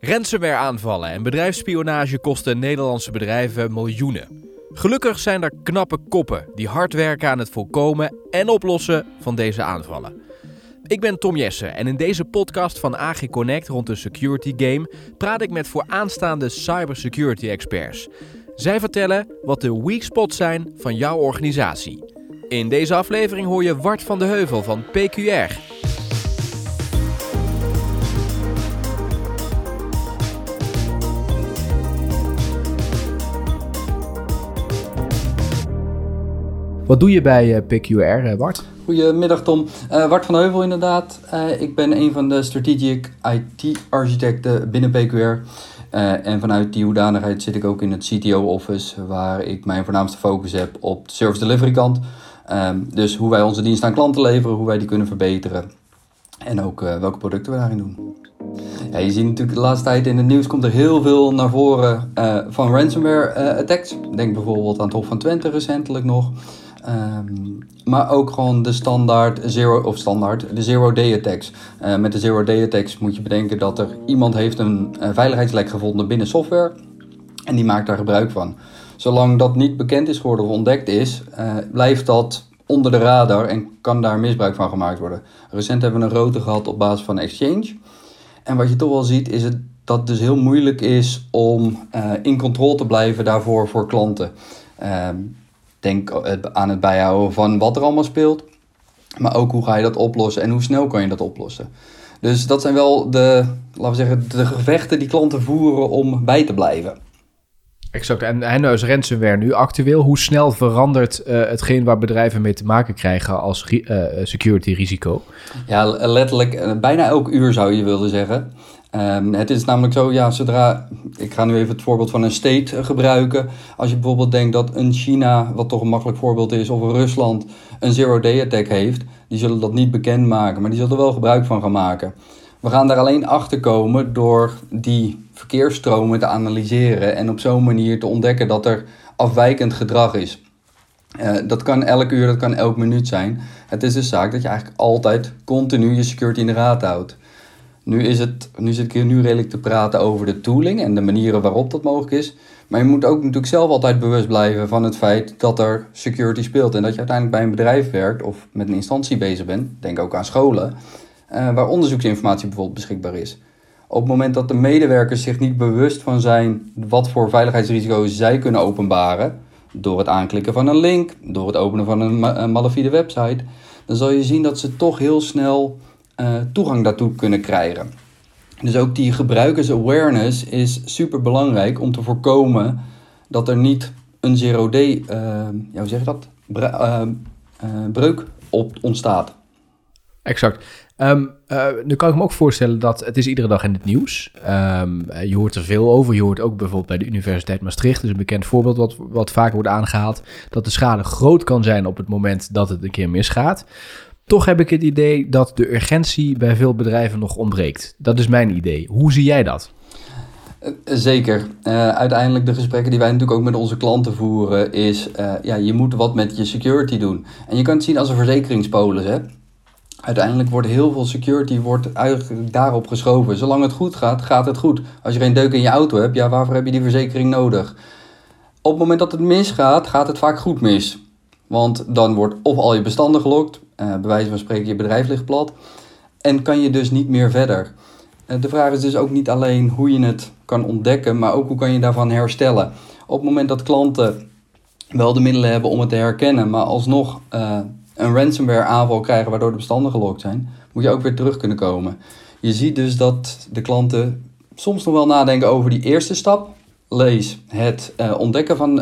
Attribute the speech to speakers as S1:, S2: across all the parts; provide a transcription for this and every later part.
S1: Ransomware-aanvallen en bedrijfsspionage kosten Nederlandse bedrijven miljoenen. Gelukkig zijn er knappe koppen die hard werken aan het voorkomen en oplossen van deze aanvallen. Ik ben Tom Jessen en in deze podcast van AG Connect rond de security game praat ik met vooraanstaande cybersecurity experts. Zij vertellen wat de weak spots zijn van jouw organisatie. In deze aflevering hoor je Wart van de Heuvel van PQR. Wat doe je bij eh, PQR, eh, Wart?
S2: Goedemiddag Tom. Uh, Wart van Heuvel inderdaad. Ik ben een van de strategic IT-architecten binnen PQR. En vanuit die hoedanigheid zit ik ook in het CTO-office, waar ik mijn voornaamste focus heb op de service delivery kant. dus hoe wij onze dienst aan klanten leveren, hoe wij die kunnen verbeteren en ook welke producten we daarin doen. Ja, je ziet natuurlijk de laatste tijd in het nieuws komt er heel veel naar voren van ransomware attacks. Denk bijvoorbeeld aan het Hof van Twente recentelijk nog. Um, maar ook gewoon de standaard zero of standaard de zero day attacks. Uh, met de zero day attacks moet je bedenken dat er iemand heeft een, een veiligheidslek gevonden binnen software en die maakt daar gebruik van. Zolang dat niet bekend is geworden of ontdekt is, uh, blijft dat onder de radar en kan daar misbruik van gemaakt worden. Recent hebben we een rode gehad op basis van Exchange. En wat je toch wel ziet is het, dat het dus heel moeilijk is om in controle te blijven daarvoor voor klanten. Ehm, Denk aan het bijhouden van wat er allemaal speelt. Maar ook hoe ga je dat oplossen en hoe snel kan je dat oplossen. Dus dat zijn wel de, laten we zeggen, de gevechten die klanten voeren om bij te blijven.
S1: Exact. En, en is ransomware nu actueel. Hoe snel verandert uh, hetgeen waar bedrijven mee te maken krijgen als uh, security risico?
S2: Ja, letterlijk bijna elk uur zou je willen zeggen. Um, het is namelijk zo, ja, zodra, ik ga nu even het voorbeeld van een state gebruiken. Als je bijvoorbeeld denkt dat een China, wat toch een makkelijk voorbeeld is, of een Rusland een zero-day attack heeft, die zullen dat niet bekendmaken, maar die zullen er wel gebruik van gaan maken. We gaan daar alleen achter komen door die verkeersstromen te analyseren en op zo'n manier te ontdekken dat er afwijkend gedrag is. Uh, dat kan elk uur, dat kan elk minuut zijn. Het is dus zaak dat je eigenlijk altijd continu je security in de raad houdt. Nu, is het, nu zit ik hier nu redelijk te praten over de tooling en de manieren waarop dat mogelijk is. Maar je moet ook natuurlijk zelf altijd bewust blijven van het feit dat er security speelt. En dat je uiteindelijk bij een bedrijf werkt of met een instantie bezig bent. Denk ook aan scholen. Uh, waar onderzoeksinformatie bijvoorbeeld beschikbaar is. Op het moment dat de medewerkers zich niet bewust van zijn wat voor veiligheidsrisico's zij kunnen openbaren. Door het aanklikken van een link, door het openen van een, een malafide website. Dan zal je zien dat ze toch heel snel uh, toegang daartoe kunnen krijgen. Dus ook die gebruikers-awareness is super belangrijk om te voorkomen dat er niet een zero-day, uh, ja, hoe zeg je dat? Uh, breuk op ontstaat.
S1: Exact. Um, nu kan ik me ook voorstellen dat het is iedere dag in het nieuws. Um, je hoort er veel over. Je hoort ook bijvoorbeeld bij de Universiteit Maastricht, dus een bekend voorbeeld wat, wat vaak wordt aangehaald, dat de schade groot kan zijn op het moment dat het een keer misgaat. Toch heb ik het idee dat de urgentie bij veel bedrijven nog ontbreekt. Dat is mijn idee. Hoe zie jij dat?
S2: Eh, zeker. Uh, uiteindelijk de gesprekken die wij natuurlijk ook met onze klanten voeren is, uh, ja, je moet wat met je security doen. En je kan het zien als een verzekeringspolis. Hè? Uiteindelijk wordt heel veel security wordt eigenlijk daarop geschoven. Zolang het goed gaat, gaat het goed. Als je geen deuk in je auto hebt, ja, waarvoor heb je die verzekering nodig? Op het moment dat het misgaat, gaat het vaak goed mis. Want dan wordt of al je bestanden gelokt, bij wijze van spreken je bedrijf ligt plat, en kan je dus niet meer verder. Uh, de vraag is dus ook niet alleen hoe je het kan ontdekken, maar ook hoe kan je daarvan herstellen. Op het moment dat klanten wel de middelen hebben om het te herkennen, maar alsnog uh, een ransomware aanval krijgen waardoor de bestanden gelokt zijn, moet je ook weer terug kunnen komen. Je ziet dus dat de klanten soms nog wel nadenken over die eerste stap, lees het ontdekken van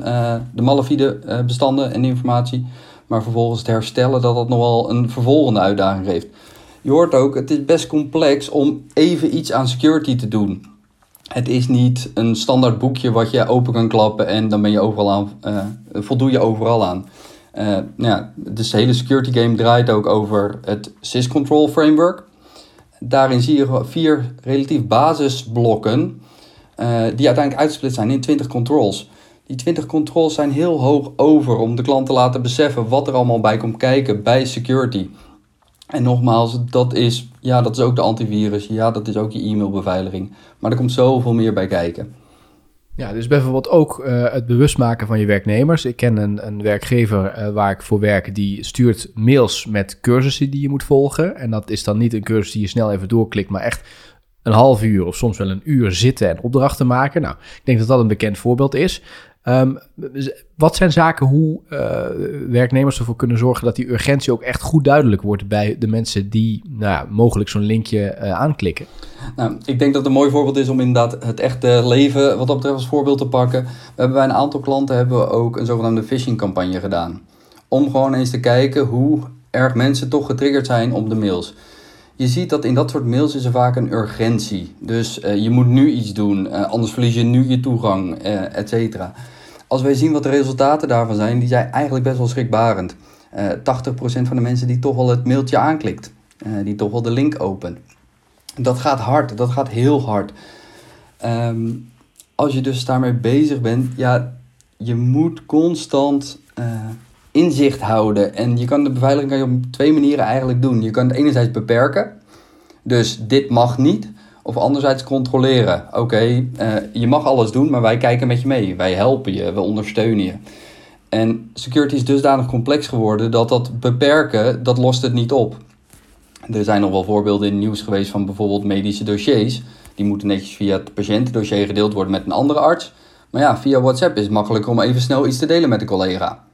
S2: de malafide bestanden en informatie. Maar vervolgens het herstellen dat dat nogal een vervolgende uitdaging geeft. Je hoort ook, het is best complex om even iets aan security te doen. Het is niet een standaard boekje wat je open kan klappen en dan ben je overal aan, voldoe je overal aan. nou ja, dus de hele security game draait ook over het syscontrol framework. Daarin zie je vier relatief basisblokken uh, die uiteindelijk uitgesplit zijn in 20 controls. Die 20 controls zijn heel hoog over om de klant te laten beseffen wat er allemaal bij komt kijken bij security. En nogmaals, dat is, ja, dat is ook de antivirus. Ja, dat is ook je e-mailbeveiliging. Maar er komt zoveel meer bij kijken.
S1: Ja, dus bijvoorbeeld ook uh, het bewust maken van je werknemers. Ik ken een, een werkgever uh, waar ik voor werk, die stuurt mails met cursussen die je moet volgen. En dat is dan niet een cursus die je snel even doorklikt, maar echt een half uur of soms wel een uur zitten en opdrachten maken. Nou, ik denk dat dat een bekend voorbeeld is. Um, wat zijn zaken hoe uh, werknemers ervoor kunnen zorgen dat die urgentie ook echt goed duidelijk wordt bij de mensen die nou, mogelijk zo'n linkje uh, aanklikken?
S2: Nou, ik denk dat het een mooi voorbeeld is om inderdaad het echte leven wat dat betreft als voorbeeld te pakken. We hebben bij een aantal klanten hebben we ook een zogenaamde phishing campagne gedaan. Om gewoon eens te kijken hoe erg mensen toch getriggerd zijn op de mails. Je ziet dat in dat soort mails is er vaak een urgentie. Dus uh, je moet nu iets doen, anders verlies je nu je toegang, uh, et cetera. Als wij zien wat de resultaten daarvan zijn, die zijn eigenlijk best wel schrikbarend. 80% van de mensen die toch wel het mailtje aanklikt, die toch wel de link opent. Dat gaat hard, dat gaat heel hard. Um, als je dus daarmee bezig bent, ja, je moet constant inzicht houden. En je kan de beveiliging kan je op twee manieren eigenlijk doen. Je kan het enerzijds beperken. Dus dit mag niet. Of anderzijds controleren. Oké, uh, je mag alles doen, maar wij kijken met je mee. Wij helpen je, we ondersteunen je. En security is dusdanig complex geworden dat dat beperken, dat lost het niet op. Er zijn nog wel voorbeelden in het nieuws geweest van bijvoorbeeld medische dossiers. Die moeten netjes via het patiëntendossier gedeeld worden met een andere arts. Maar ja, via WhatsApp is het makkelijker om even snel iets te delen met een collega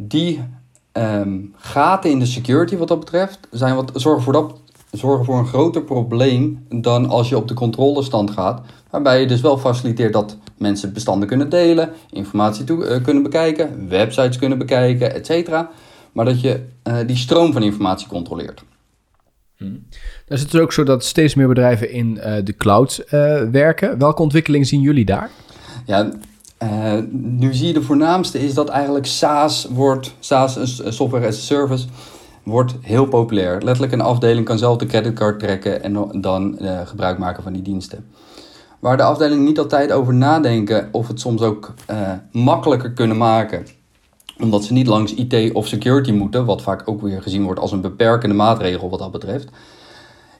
S2: die um, gaten in de security wat dat betreft zijn wat, zorgen, voor dat, zorgen voor een groter probleem dan als je op de controlestand gaat. Waarbij je dus wel faciliteert dat mensen bestanden kunnen delen, informatie toe, uh, kunnen bekijken, websites kunnen bekijken, etc. Maar dat je uh, die stroom van informatie controleert.
S1: Hmm. Dan is het dus ook zo dat steeds meer bedrijven in uh, de cloud werken. Welke ontwikkeling zien jullie daar?
S2: Ja, nu zie je de voornaamste is dat eigenlijk SaaS wordt, SaaS software as a service, wordt heel populair. Letterlijk een afdeling kan zelf de creditcard trekken en dan uh, gebruik maken van die diensten. Waar de afdeling niet altijd over nadenken of het soms ook uh, makkelijker kunnen maken. Omdat ze niet langs IT of security moeten, wat vaak ook weer gezien wordt als een beperkende maatregel wat dat betreft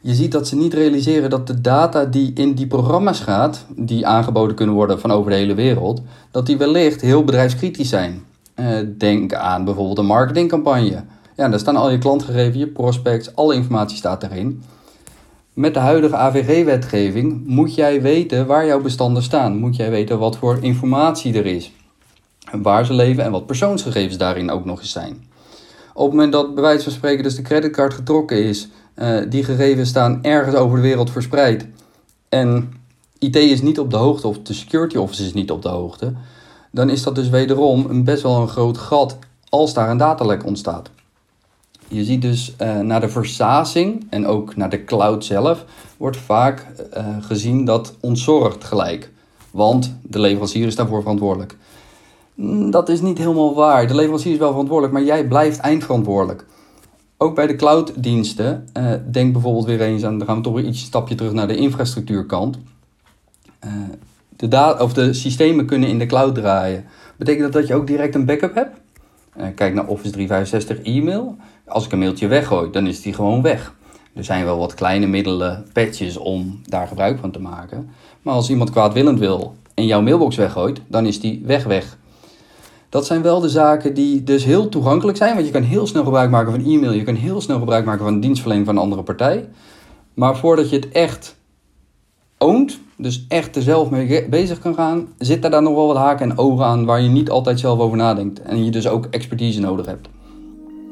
S2: je ziet dat ze niet realiseren dat de data die in die programma's gaat, die aangeboden kunnen worden van over de hele wereld, dat die wellicht heel bedrijfskritisch zijn. Uh, denk aan bijvoorbeeld een marketingcampagne. Ja, daar staan al je klantgegevens, je prospects, alle informatie staat erin. Met de huidige AVG-wetgeving moet jij weten waar jouw bestanden staan. Moet jij weten wat voor informatie er is. Waar ze leven en wat persoonsgegevens daarin ook nog eens zijn. Op het moment dat bij wijze van spreken dus de creditcard getrokken is, uh, die gegevens staan ergens over de wereld verspreid. En IT is niet op de hoogte, of de security office is niet op de hoogte. Dan is dat dus wederom een best wel een groot gat als daar een datalek ontstaat. Je ziet dus uh, naar de versazing en ook naar de cloud zelf wordt vaak uh, gezien dat ontzorgd gelijk. Want de leverancier is daarvoor verantwoordelijk. Mm, dat is niet helemaal waar. De leverancier is wel verantwoordelijk, maar jij blijft eindverantwoordelijk. Ook bij de clouddiensten, uh, denk bijvoorbeeld weer eens aan, dan gaan we toch weer iets stapje terug naar de infrastructuurkant. De, of de systemen kunnen in de cloud draaien. Betekent dat dat je ook direct een backup hebt? Kijk naar Office 365 e-mail. Als ik een mailtje weggooi, dan is die gewoon weg. Er zijn wel wat kleine middelen, patches om daar gebruik van te maken. Maar als iemand kwaadwillend wil en jouw mailbox weggooit, dan is die weg weg. Dat zijn wel de zaken die dus heel toegankelijk zijn. Want je kan heel snel gebruik maken van e-mail. Je kan heel snel gebruik maken van dienstverlening van een andere partij. Maar voordat je het echt oont, dus echt er zelf mee bezig kan gaan, zit daar dan nog wel wat haken en ogen aan waar je niet altijd zelf over nadenkt. En je dus ook expertise nodig hebt.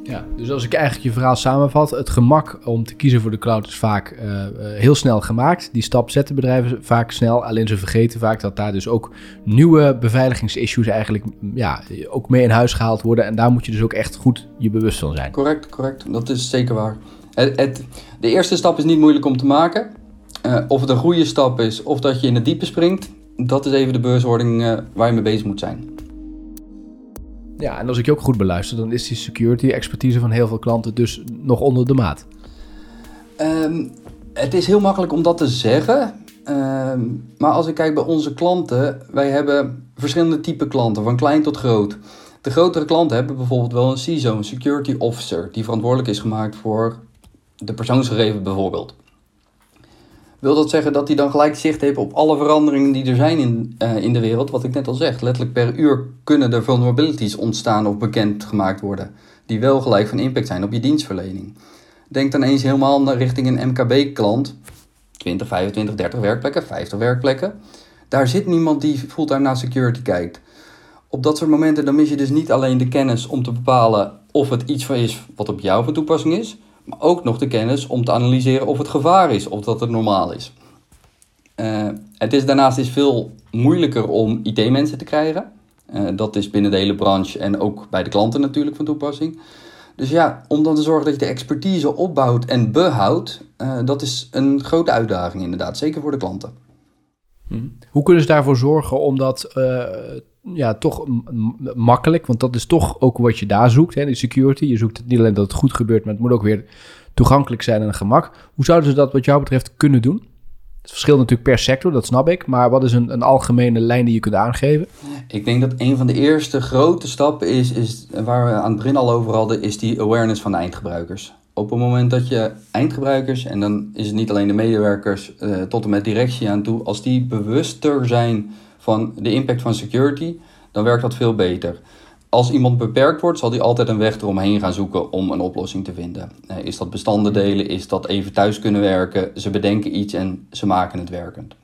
S1: Ja, dus als ik eigenlijk je verhaal samenvat, het gemak om te kiezen voor de cloud is vaak uh, heel snel gemaakt. Die stap zetten bedrijven vaak snel, alleen ze vergeten vaak dat daar dus ook nieuwe beveiligingsissues eigenlijk ja, ook mee in huis gehaald worden. En daar moet je dus ook echt goed je bewust van zijn.
S2: Correct, correct. Dat is zeker waar. Het, de eerste stap is niet moeilijk om te maken. Uh, of het een goede stap is of dat je in het diepe springt, dat is even de beurswording waar je mee bezig moet zijn.
S1: Ja, en als ik je ook goed beluister, dan is die security expertise van heel veel klanten dus nog onder de maat.
S2: Um, het is heel makkelijk om dat te zeggen. Um, maar als ik kijk bij onze klanten, wij hebben verschillende type klanten, van klein tot groot. De grotere klanten hebben bijvoorbeeld wel een CISO, een security officer, die verantwoordelijk is gemaakt voor de persoonsgegevens bijvoorbeeld. Wil dat zeggen dat hij dan gelijk zicht heeft op alle veranderingen die er zijn in, uh, in de wereld? Wat ik net al zeg, letterlijk per uur kunnen er vulnerabilities ontstaan of bekendgemaakt worden, die wel gelijk van impact zijn op je dienstverlening. Denk dan eens helemaal naar richting een MKB-klant, 20, 25, 30 werkplekken, 50 werkplekken. Daar zit niemand die fulltime naar security kijkt. Op dat soort momenten dan mis je dus niet alleen de kennis om te bepalen of het iets van is wat op jou van toepassing is, maar ook nog de kennis om te analyseren of het gevaar is of dat het normaal is. Uh, het is daarnaast is veel moeilijker om IT-mensen te krijgen. Uh, dat is binnen de hele branche en ook bij de klanten natuurlijk van toepassing. Dus ja, om dan te zorgen dat je de expertise opbouwt en behoudt, uh, dat is een grote uitdaging inderdaad, zeker voor de klanten.
S1: Hmm. Hoe kunnen ze daarvoor zorgen om dat ja, toch makkelijk, want dat is toch ook wat je daar zoekt, hè, die security. Je zoekt het niet alleen dat het goed gebeurt, maar het moet ook weer toegankelijk zijn en gemak. Hoe zouden ze dat wat jou betreft kunnen doen? Het verschilt natuurlijk per sector, dat snap ik. Maar wat is een, een algemene lijn die je kunt aangeven?
S2: Ik denk dat een van de eerste grote stappen is, is, waar we aan het begin al over hadden, is die awareness van de eindgebruikers. Op het moment dat je eindgebruikers, en dan is het niet alleen de medewerkers uh, tot en met directie aan toe, als die bewuster zijn van de impact van security, dan werkt dat veel beter. Als iemand beperkt wordt, zal hij altijd een weg eromheen gaan zoeken om een oplossing te vinden. Eh, is dat bestanden delen? Is dat even thuis kunnen werken? Ze bedenken iets en ze maken het werkend.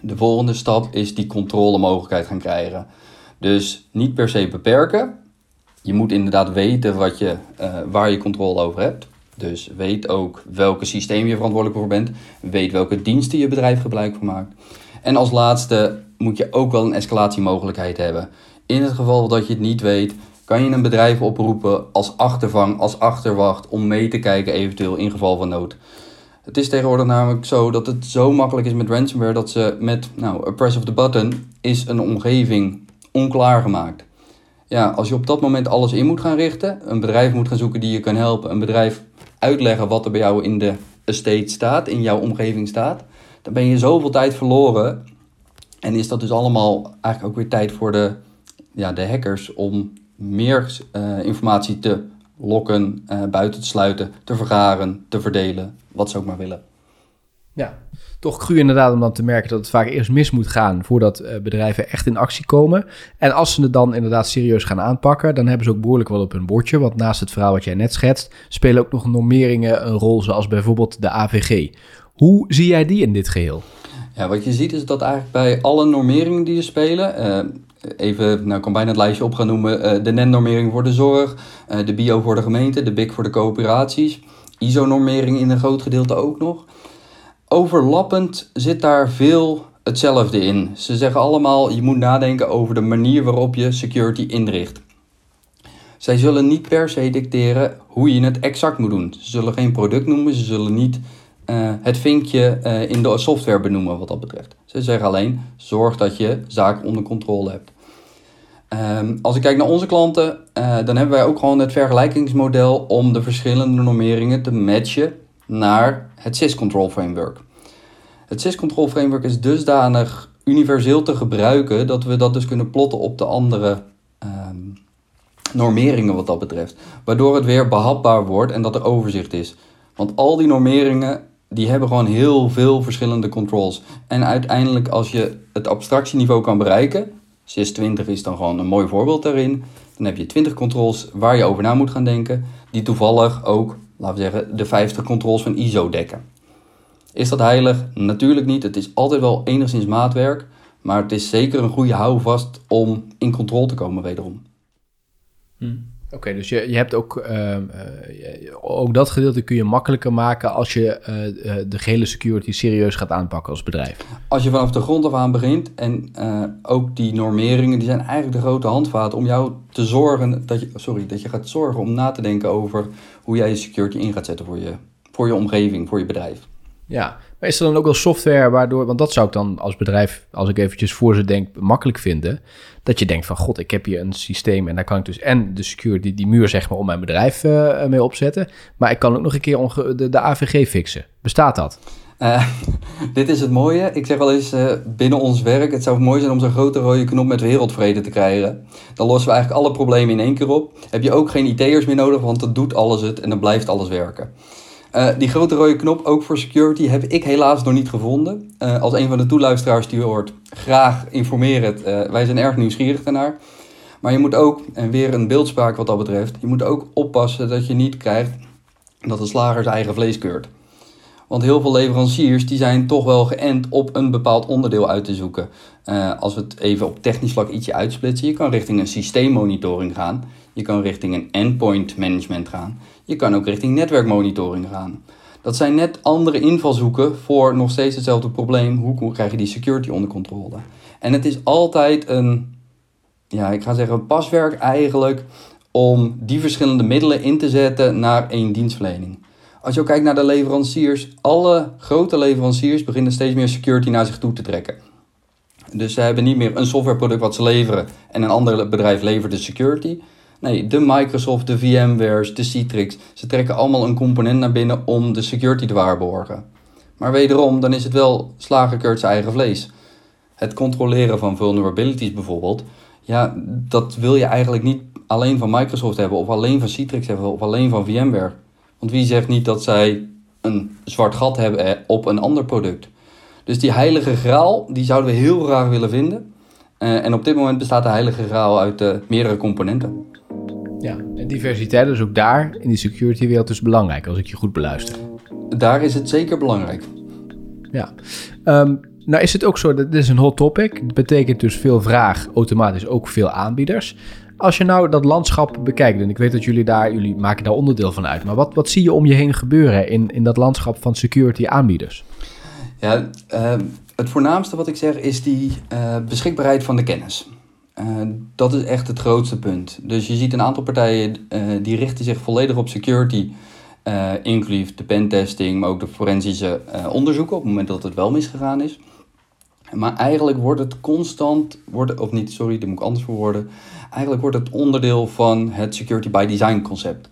S2: De volgende stap is die controlemogelijkheid gaan krijgen. Dus niet per se beperken. Je moet inderdaad weten wat je, uh, waar je controle over hebt. Dus weet ook welke systeem je verantwoordelijk voor bent. Weet welke diensten je bedrijf gebruik van maakt. En als laatste moet je ook wel een escalatiemogelijkheid hebben. In het geval dat je het niet weet, kan je een bedrijf oproepen als achtervang, als achterwacht, om mee te kijken eventueel in geval van nood. Het is tegenwoordig namelijk zo dat het zo makkelijk is met ransomware dat ze met nou, a press of the button is een omgeving onklaar gemaakt. Ja, als je op dat moment alles in moet gaan richten, een bedrijf moet gaan zoeken die je kan helpen, een bedrijf uitleggen wat er bij jou in de estate staat, in jouw omgeving staat, dan ben je zoveel tijd verloren. En is dat dus allemaal eigenlijk ook weer tijd voor de, ja, de hackers om meer uh, informatie te lokken, uh, buiten te sluiten, te vergaren, te verdelen, wat ze ook maar willen.
S1: Ja, toch cru inderdaad om dan te merken dat het vaak eerst mis moet gaan voordat uh, bedrijven echt in actie komen. En als ze het dan inderdaad serieus gaan aanpakken, dan hebben ze ook behoorlijk wat op hun bordje. Want naast het verhaal wat jij net schetst, spelen ook nog normeringen een rol, zoals bijvoorbeeld de AVG. Hoe zie jij die in dit geheel?
S2: Ja, wat je ziet is dat eigenlijk bij alle normeringen die er spelen, uh, even, nou kan bijna het lijstje op gaan noemen, uh, de NEN-normering voor de zorg, de BIO voor de gemeente, de BIC voor de coöperaties, ISO-normering in een groot gedeelte ook nog. Overlappend zit daar veel hetzelfde in. Ze zeggen allemaal, je moet nadenken over de manier waarop je security inricht. Zij zullen niet per se dicteren hoe je het exact moet doen. Ze zullen geen product noemen, ze zullen niet uh, het vinkje uh, in de software benoemen wat dat betreft. Ze zeggen alleen, zorg dat je zaken onder controle hebt. Um, als ik kijk naar onze klanten, uh, dan hebben wij ook gewoon het vergelijkingsmodel om de verschillende normeringen te matchen naar het SIS Control Framework. Het SIS Control Framework is dusdanig universeel te gebruiken dat we dat dus kunnen plotten op de andere um, normeringen wat dat betreft. Waardoor het weer behapbaar wordt en dat er overzicht is. Want al die normeringen die hebben gewoon heel veel verschillende controls. En uiteindelijk als je het abstractieniveau kan bereiken, SIS 20 is dan gewoon een mooi voorbeeld daarin, dan heb je 20 controls waar je over na moet gaan denken, die toevallig ook, laten we zeggen, de 50 controls van ISO dekken. Is dat heilig? Natuurlijk niet. Het is altijd wel enigszins maatwerk, maar het is zeker een goede houvast om in controle te komen wederom.
S1: Hmm. Oké, dus je, je hebt ook, uh, ook dat gedeelte kun je makkelijker maken als je uh, de gehele security serieus gaat aanpakken als bedrijf.
S2: Als je vanaf de grond af aan begint en ook die normeringen, die zijn eigenlijk de grote handvaten om jou te zorgen, dat je, sorry, dat je gaat zorgen om na te denken over hoe jij je security in gaat zetten voor je, voor je omgeving, voor je bedrijf.
S1: Ja, maar is er dan ook wel software waardoor, want dat zou ik dan als bedrijf, als ik eventjes voor ze denk, makkelijk vinden. Dat je denkt van, god, ik heb hier een systeem en daar kan ik dus en de security, die muur zeg maar, om mijn bedrijf uh, mee opzetten. Maar ik kan ook nog een keer de, de AVG fixen. Bestaat dat?
S2: Uh, dit is het mooie. Ik zeg wel eens binnen ons werk: het zou mooi zijn om zo'n grote rode knop met wereldvrede te krijgen. Dan lossen we eigenlijk alle problemen in één keer op. Heb je ook geen IT'ers meer nodig, want dat doet alles het en dan blijft alles werken. Die grote rode knop, ook voor security, heb ik helaas nog niet gevonden. als een van de toeluisteraars die hoort, graag informeer het. wij zijn erg nieuwsgierig daarnaar. Maar je moet ook, en weer een beeldspraak wat dat betreft, je moet ook oppassen dat je niet krijgt dat de slager zijn eigen vlees keurt. Want heel veel leveranciers die zijn toch wel geënt op een bepaald onderdeel uit te zoeken. Als we het even op technisch vlak ietsje uitsplitsen. Je kan richting een systeemmonitoring gaan. Je kan richting een endpoint management gaan. Je kan ook richting netwerkmonitoring gaan. Dat zijn net andere invalshoeken voor nog steeds hetzelfde probleem. Hoe krijg je die security onder controle? En het is altijd een, ja, ik ga zeggen, paswerk eigenlijk om die verschillende middelen in te zetten naar één dienstverlening. Als je ook kijkt naar de leveranciers, alle grote leveranciers beginnen steeds meer security naar zich toe te trekken. Dus ze hebben niet meer een softwareproduct wat ze leveren en een ander bedrijf levert de security. Nee, de Microsoft, de VMware's, de Citrix, ze trekken allemaal een component naar binnen om de security te waarborgen. Maar wederom, dan is het wel slagerkeurt zijn eigen vlees. Het controleren van vulnerabilities bijvoorbeeld, ja, dat wil je eigenlijk niet alleen van Microsoft hebben of alleen van Citrix hebben of alleen van VMware. Want wie zegt niet dat zij een zwart gat hebben op een ander product? Dus die heilige graal, die zouden we heel graag willen vinden. Uh, en op dit moment bestaat de heilige graal uit uh, meerdere componenten.
S1: Ja, en diversiteit is ook daar in die security wereld dus belangrijk, als ik je goed beluister.
S2: Daar is het zeker belangrijk.
S1: Ja, um, nou is het ook zo, dat dit is een hot topic. Dat betekent dus veel vraag, automatisch ook veel aanbieders. Als je nou dat landschap bekijkt, en ik weet dat jullie daar, jullie maken daar onderdeel van uit, maar wat, wat zie je om je heen gebeuren in, in dat landschap van security aanbieders?
S2: Ja, uh, het voornaamste wat ik zeg is die uh, beschikbaarheid van de kennis. Uh, dat is echt het grootste punt. Dus je ziet een aantal partijen die richten zich volledig op security, inclusief de pentesting, maar ook de forensische onderzoeken op het moment dat het wel misgegaan is. Maar eigenlijk wordt het constant, wordt, of niet, sorry, dit moet ik anders verwoorden. Eigenlijk wordt het onderdeel van het security by design concept.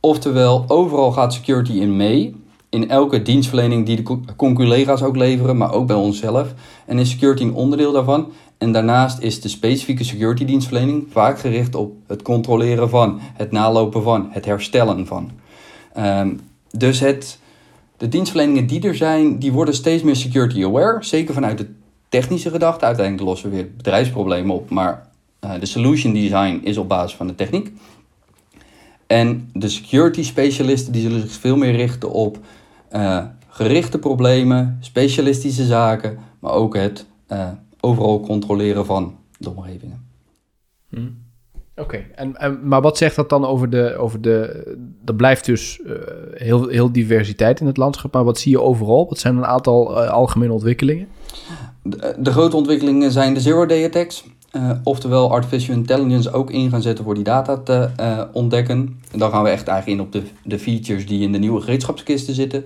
S2: Oftewel, overal gaat security in mee. In elke dienstverlening die de conculega's ook leveren, maar ook bij onszelf. En is security een onderdeel daarvan. En daarnaast is de specifieke security dienstverlening vaak gericht op het controleren van, het nalopen van, het herstellen van. Um, dus het, de dienstverleningen die er zijn, die worden steeds meer security aware. Zeker vanuit de technische gedachte. Uiteindelijk lossen we weer bedrijfsproblemen op, maar uh, de solution design is op basis van de techniek. En de security specialisten die zullen zich veel meer richten op uh, gerichte problemen, specialistische zaken, maar ook het uh, overal controleren van de omgevingen.
S1: Hmm. Oké, en, en, maar wat zegt dat dan over de. Over de er blijft dus uh, heel, heel diversiteit in het landschap, maar wat zie je overal? Wat zijn een aantal algemene ontwikkelingen?
S2: De, grote ontwikkelingen zijn de zero-day attacks. Uh, oftewel artificial intelligence ook in gaan zetten voor die data te uh, ontdekken. En dan gaan we echt eigenlijk in op de, de features die in de nieuwe gereedschapskisten zitten.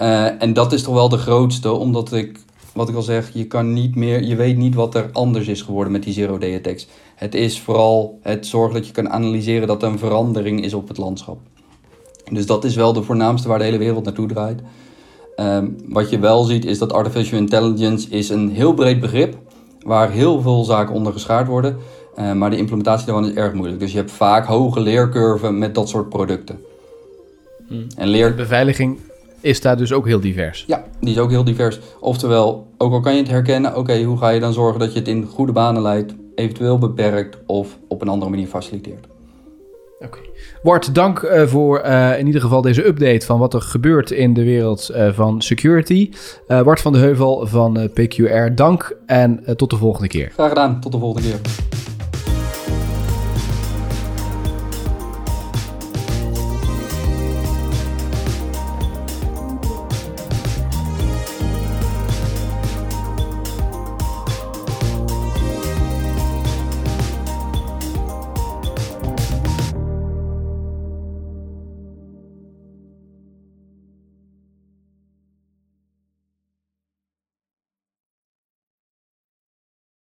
S2: Uh, en dat is toch wel de grootste, omdat ik, wat ik al zeg, je kan niet meer, je weet niet wat er anders is geworden met die zero-day attacks. Het is vooral het zorgen dat je kan analyseren dat er een verandering is op het landschap. Dus dat is wel de voornaamste waar de hele wereld naartoe draait. Um, wat je wel ziet is dat artificial intelligence is een heel breed begrip waar heel veel zaken onder geschaard worden. Uh, maar de implementatie daarvan is erg moeilijk. Dus je hebt vaak hoge leercurven met dat soort producten.
S1: Hmm. En leer... Beveiliging is daar dus ook heel divers.
S2: Ja, die is ook heel divers. Oftewel, ook al kan je het herkennen, oké, hoe ga je dan zorgen dat je het in goede banen leidt, eventueel beperkt of op een andere manier faciliteert?
S1: Oké. Wart, dank uh, voor uh, in ieder geval deze update van wat er gebeurt in de wereld uh, van security. Wart van de Heuvel van PQR, dank en tot de volgende keer.
S2: Graag gedaan, tot de volgende keer.